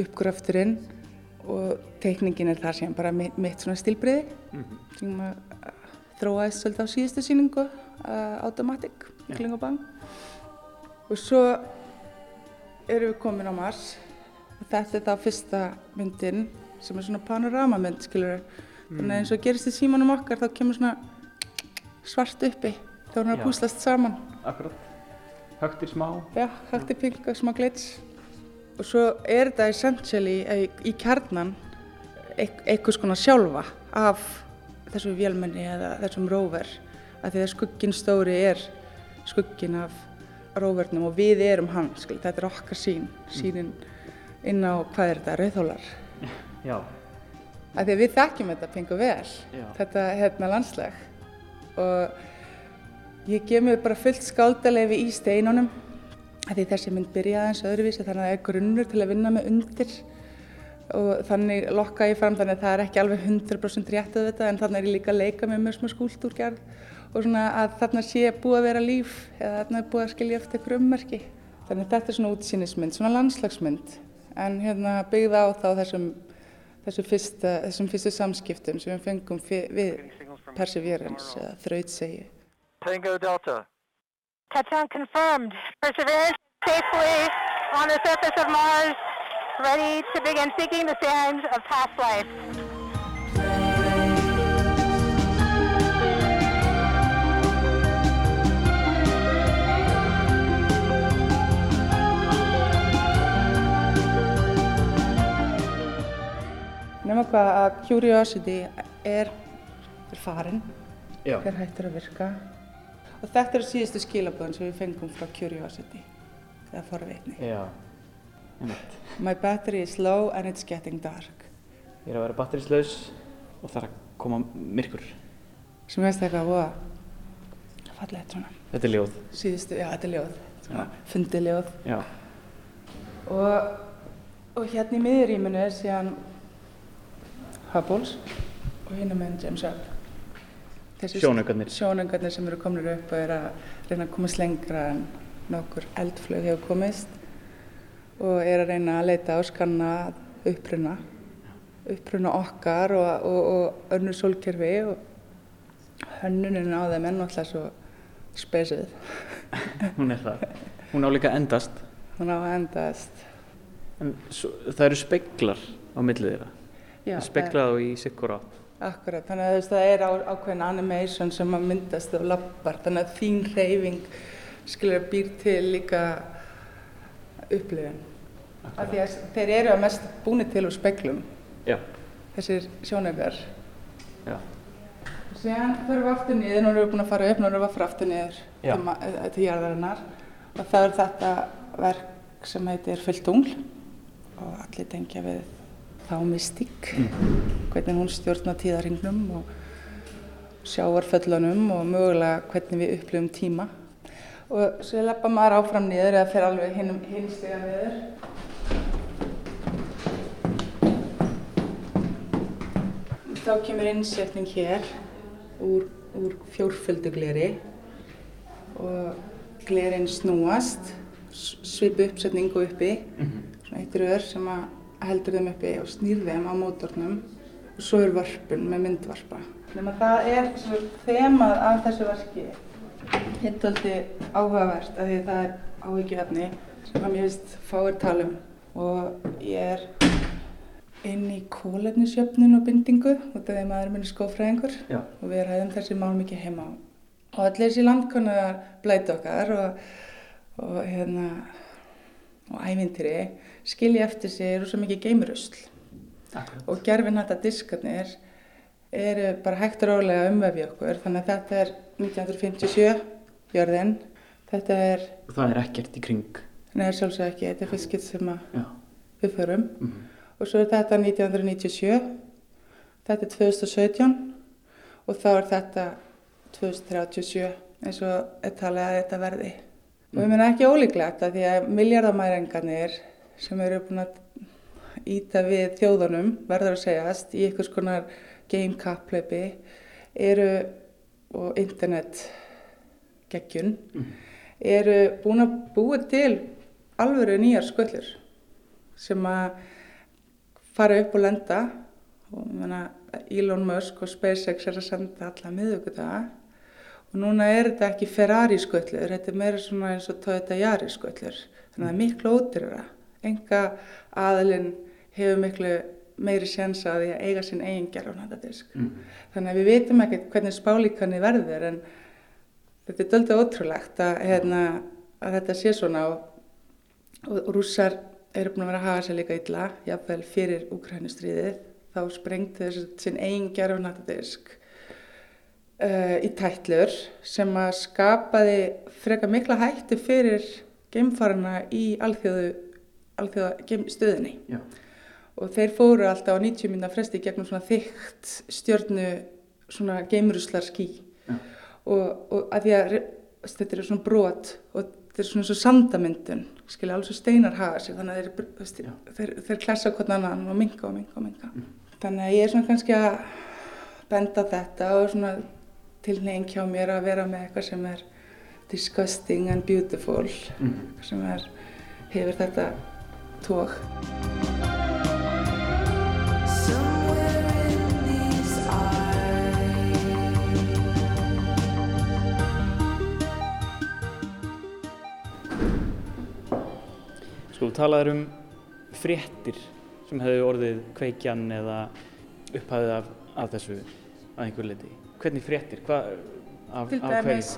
uppgröfturinn og teikningin er það sem bara mitt, svona stilbriði mm -hmm. sem að þróaðist svolítið á síðustu síningu uh, Automatic í Klingobang og svo erum við komin á Mars. Og þetta er það fyrsta myndin sem er svona panoramamynd skilur mm. þannig að eins og gerist í símanum okkar þá kemur svona svart uppi þá er hann að púslast saman. Akkurat, högtir smá. Já, högtir pink og smá glits og svo er þetta essentially í, í kjarnan eitthvað svona sjálfa af þessu vélmenni eða þessum rover að því að skuggin stóri er skuggin af rovernum og við erum hann, skil, þetta er okkar sín sínin inn á hvað er þetta, rauðhólar? Já. Að því að við þekkjum þetta pengu vel Já. þetta hérna landsleg og ég gef mér bara fullt skáldaleifi í steinunum því þessi mynd byrjaði eins öðruvísi þannig að það er grunnur til að vinna með undir og þannig lokka ég fram þannig að það er ekki alveg 100% réttið þetta en þannig er ég líka að leika með mjög smá skúltúrgerð og svona að þarna sé búið að vera líf eða þarna er búið að skilja eftir ykkur ummerki. Þannig að þetta er svona útsýnismynd, svona landslagsmynd en hérna byggða á þá þessum, þessum, fyrsta, þessum fyrstu samskiptum sem við fengum við Perseverance eða þrautsegi. Tango Delta. Touchdown confirmed. Perseverance safely on the surface of Mars, ready to begin seeking the sands of past life. Nefnum hvað að Curiosity er, er farin, Já. er hættur að virka og þetta eru síðustu skilaböðin sem við fengum frá Curiosity, eða forvitni. Já. My battery is low and it's getting dark. Ég er að vera batterislaus og það er að koma myrkur. Sem veist eitthvað voða fallegt svona. Þetta er ljóð. Síðustu, já þetta er ljóð, svona fundið ljóð. Já. Og, og hérna í miðuríminu er síðan Hubbles og hinn með James Webb. Þessi Sjónaukarnir. Sjónaukarnir sem eru komin upp og eru að reyna að komast lengra en nokkur eldflög hefur komist og er að reyna að leita og skanna uppruna, uppruna okkar og, og, og önnur sólkerfi og hönnunin á þeim er náttúrulega svo spesið. Hún er það. Hún á líka að endast. Hún á að endast. En svo, það eru speglar á millið þeirra. Já, Speglað og í sikkur átt. Akkurat, þannig að það er á, ákveðin animation sem að myndast og lappar, þannig að þín reyfing skilur býr til líka upplifin. Af því að þeir eru að mest búni til úr speglum, Já. þessir sjónöfjar. Já. Og síðan förum við aftur niður, nú erum við búin að fara upp, nú erum við að fara aftur niður til, eh, til jarðarinnar. Og það er þetta verk sem heitir Fullt ungl og allir tengja við þá mystík, hvernig hún stjórnar tíðarhingnum og sjávarföllunum og mögulega hvernig við upplifum tíma. Og svo leppa maður áfram niður eða fer alveg hinn, hinn stiga niður. Þá kemur innsetning hér úr, úr fjórföldugleri og glerin snúast, svipu uppsetning og uppi, svona eitt rör sem að heldur þeim uppi og snýr þeim á mótornum og svo er varpun með myndvarpa. Nefna það er svona þemað af þessu verki hittöldi áhugavert af því að það er áhyggjuefni sem að mér finnst fáir talum og ég er inn í kólefnisjöfnun og bindingu út af því að maður er minni skófræðingur Já. og við ræðum þessi mál mikið heima. Og allir þessi landkonar blæti okkar og, og, hérna, og ævintýri skilja eftir sig rosa mikið geimurusl Akkurat. og gerfinhætta diskarnir eru bara hægt og rólega að umvefja okkur þannig að þetta er 1957 jörðin þetta er, Og það er ekkert í kring. neður sjálfsög ekki þetta er fyrst skipt sem við förum Mhm. Og svo er þetta 1997 þetta er 2017 og þá er þetta 2037 eins og er talið að þetta verði. Og ég meina ekki ólíklegt að því að miljardamæringarnir sem eru búin að íta við þjóðunum verður að segjast í einhvers konar game kappleipi eru og internet geggjun eru búin að búa til alvöru nýjar sköllur sem að fara upp og lenda. Og ég meina, Elon Musk og SpaceX er að senda alla miðugudaga og núna er þetta ekki Ferrari sköllur, þetta er meira svona eins og Toyota Yaris sköllur. Þannig að það er miklu ódýrara. Enga aðilinn hefur miklu meiri sjans að því að eiga sinn eigin gerðunandadisk Mm. þannig að við vitum ekkert hvernig spálíkanni verður en þetta er döldu ótrúlegt að, hérna, að þetta sé svona. Og, og rússar eru búin að vera að hafa sér líka illa jafnvel fyrir Úkrænustríðið þá sprengti þessi sinn eigin gerfunatadisk uh, í tætlur sem að skapaði freka mikla hætti fyrir geimfarana í alþjóðu, alþjóða geimstöðinni. Já. og þeir fóru alltaf á 90 minna fresti gegnum svona þygt stjörnu svona geimruslar skí og, og að því að þetta eru svona brot og þetta er svona svo sandamyndun skilja alveg svo steinar hafa sig þannig að þeir, Já. þeir, þeir klessa hvern annan og minga og minga og minga þannig að ég er svona kannski að benda þetta og svona tilneying hjá mér að vera með eitthvað sem er disgusting and beautiful Mm. sem er, hefur þetta tók Sko, þú talaður um fréttir sem hefðu orðið kveikjan eða upphæðið af, af þessu að einhver leiti. Hvernig fréttir? Hvað, af, Til dæmis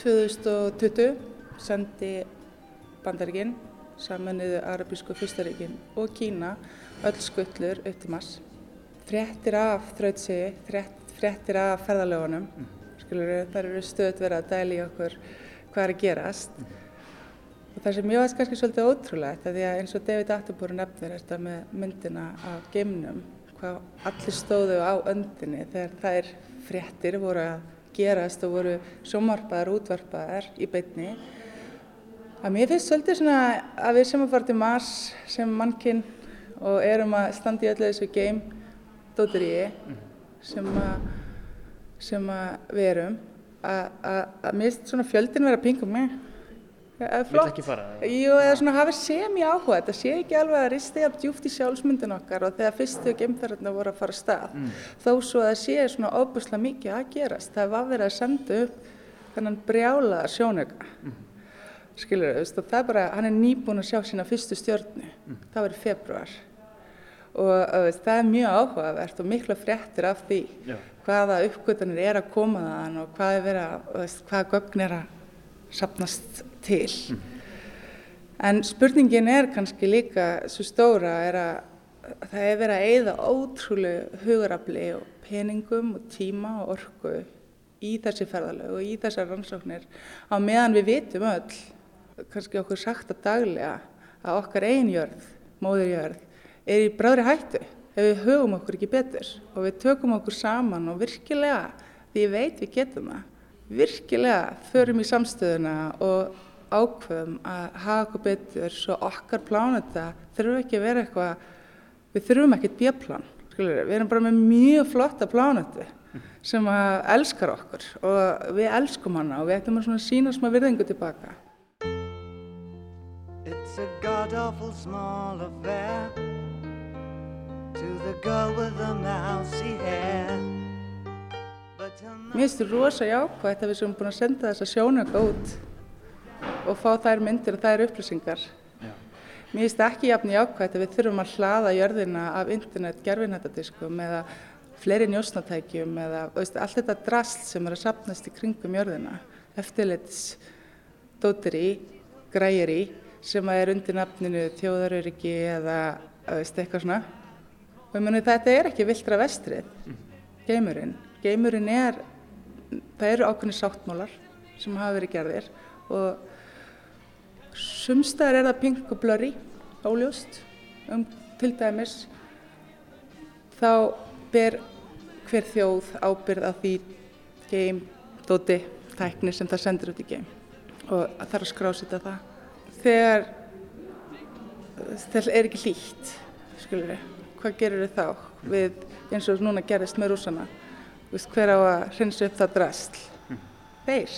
2020 sendi Bandaríkin, saminuðu Arabísku fyrstaríkin og Kína öll skullur upp til Mars. Fréttir af þrautsigi, frétt, fréttir af ferðalögunum, skilur þar eru stöðt verið að dæli okkur hvað er að gerast. Og það sem ég veist kannski svolítið ótrúlegt, því að eins og David Attenborough nefnir þetta með myndina af geimnum, hvað allir stóðu á öndinni þegar þær fréttir voru að gerast og voru sjómarpaðar, útvarpaðar í beinni. Að mér finnst svolítið svona að við sem að fara til Mars sem mannkinn og erum að standa í öllu þessu geim dóturíi sem að, sem að við erum, að, að, að mér finnst svona fjöldin vera pingum með. Eða? Jú, eða svona hafa sem í áhuga, þetta sé ekki alveg að risti af djúft í sjálfsmyndin okkar og þegar fyrstu geimferðarna voru að fara af stað, þó svo að það sé svona óbúslega mikið að gerast, það var verið að senda upp þennan brjálaða sjónauka, skilur þú, veist, það er bara, hann er nýbúin að sjá sína fyrstu stjörnu, það var í februar og veist, það er mjög áhugavert og mikla fréttir af því Já. hvaða uppgötunir er að koma þaðan og hvað er verið að, veist, hvaða gögn er að sapnast til. En spurningin er kannski líka svo stóra er að það er verið að eyða ótrúlega hugurafli og peningum og tíma og orku í þessi ferðalög og í þessar rannsóknir á meðan við vitum öll, kannski okkur sagt að daglega, að okkar einjörð, móðurjörð, er í bráðri hættu ef við hugum okkur ekki betur og við tökum okkur saman og virkilega, því ég veit við getum það, virkilega förum í samstöðuna og ákveðum að hafa okkur betur svo okkar pláneta þurfum ekki að vera eitthvað, við þurfum ekkert bjöplan, við erum bara með mjög flotta plánutu sem að elskar okkur og við elskum hana og við ættum að sína smá virðingu tilbaka. It's a god awful small affair To the girl with the mousy hair. Mér finnst þetta rosa jákvægt að við sem búin að senda þessa sjónöka út og fá þær myndir og þær upplýsingar. Já. Mér finnst ekki jafn jákvægt að við þurfum að hlaða jörðina af internet, gerfinættadiskum eða fleiri njósnatækjum eða veist, allt þetta drast sem er að sapnast í kringum jörðina, í, græir í sem er undir nafninu þjóðaröryggi eða veist, eitthvað svona. Og ég muni þetta er ekki viltra vestrið, geimurinn. Geimurinn er, það eru ákveðni sáttmálar sem hafa verið gerðir og sumstaðar er það pink og blurry, óljóst, um til dæmis þá ber hver þjóð ábyrð að því geim, dóti, tækni sem það sendur út í geim og það þarf að skrásita það. Þegar það er ekki hlýtt skilur við, hvað gerur þið þá við eins og núna gerist með rúsana Vist, hver á að hrinsa upp það drastl mm. þeir.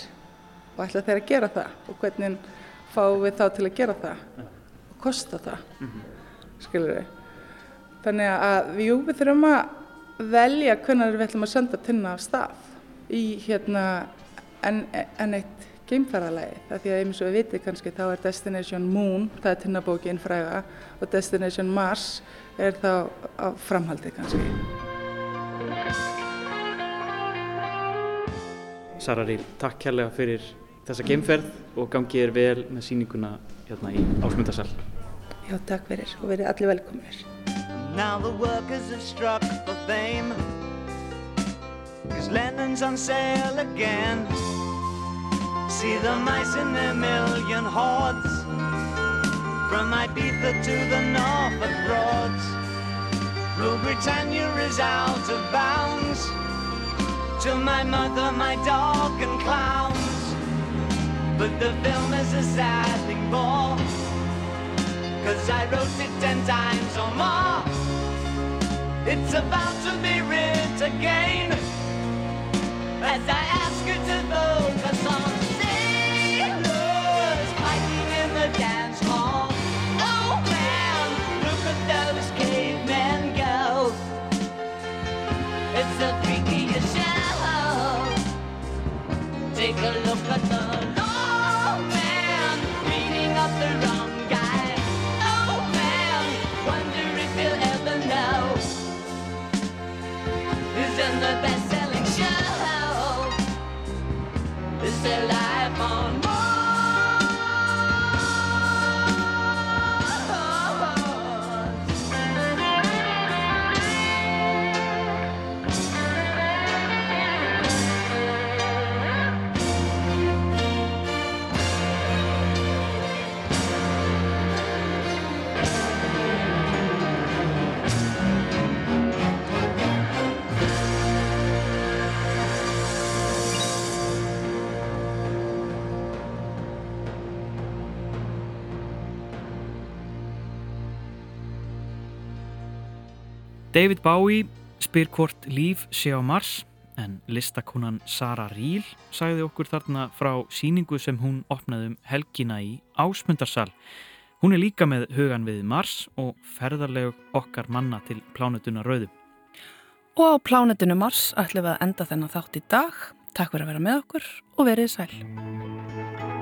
Og ætla þeir að gera það. Og hvernig fáum við þá til að gera það og kosta það mm -hmm. skilur við þannig að jú, við þurfum að velja hvernig við ætlum að senda tinna af stað í hérna en, en eitt geimferðalagi. Það því að eins og við vitið kannski þá er Destination Moon, það er tinnabókin fræga og Destination Mars er þá á framhaldið kannski. Sara Ríl, takk kærlega fyrir þessa geimferð og gangið er vel með síninguna hérna í Ásmundarsal. Já, takk fyrir og verið allir velkominir. Now the workers have struck for fame. Cause Lennon's on sale again. See the mice in their million hordes. From Ibiza to the Norfolk Broads. Rule Britannia is out of bounds. To my mother, my dog and clowns But the film is a sad thing more Cause I wrote it ten times or more. It's about to be writ again As I ask you to focus on David Bowie spyr hvort líf sé á Mars en listakonan Sara Ríl sagði okkur þarna frá síningu sem hún opnaði um helgina í Ásmundarsal. Hún er líka með hugan við Mars og ferðarlegu okkar manna til plánutuna Rauðu. Og á plánutinu Mars ætlum við að enda þennan þátt í dag. Takk fyrir að vera með okkur og verið sæl.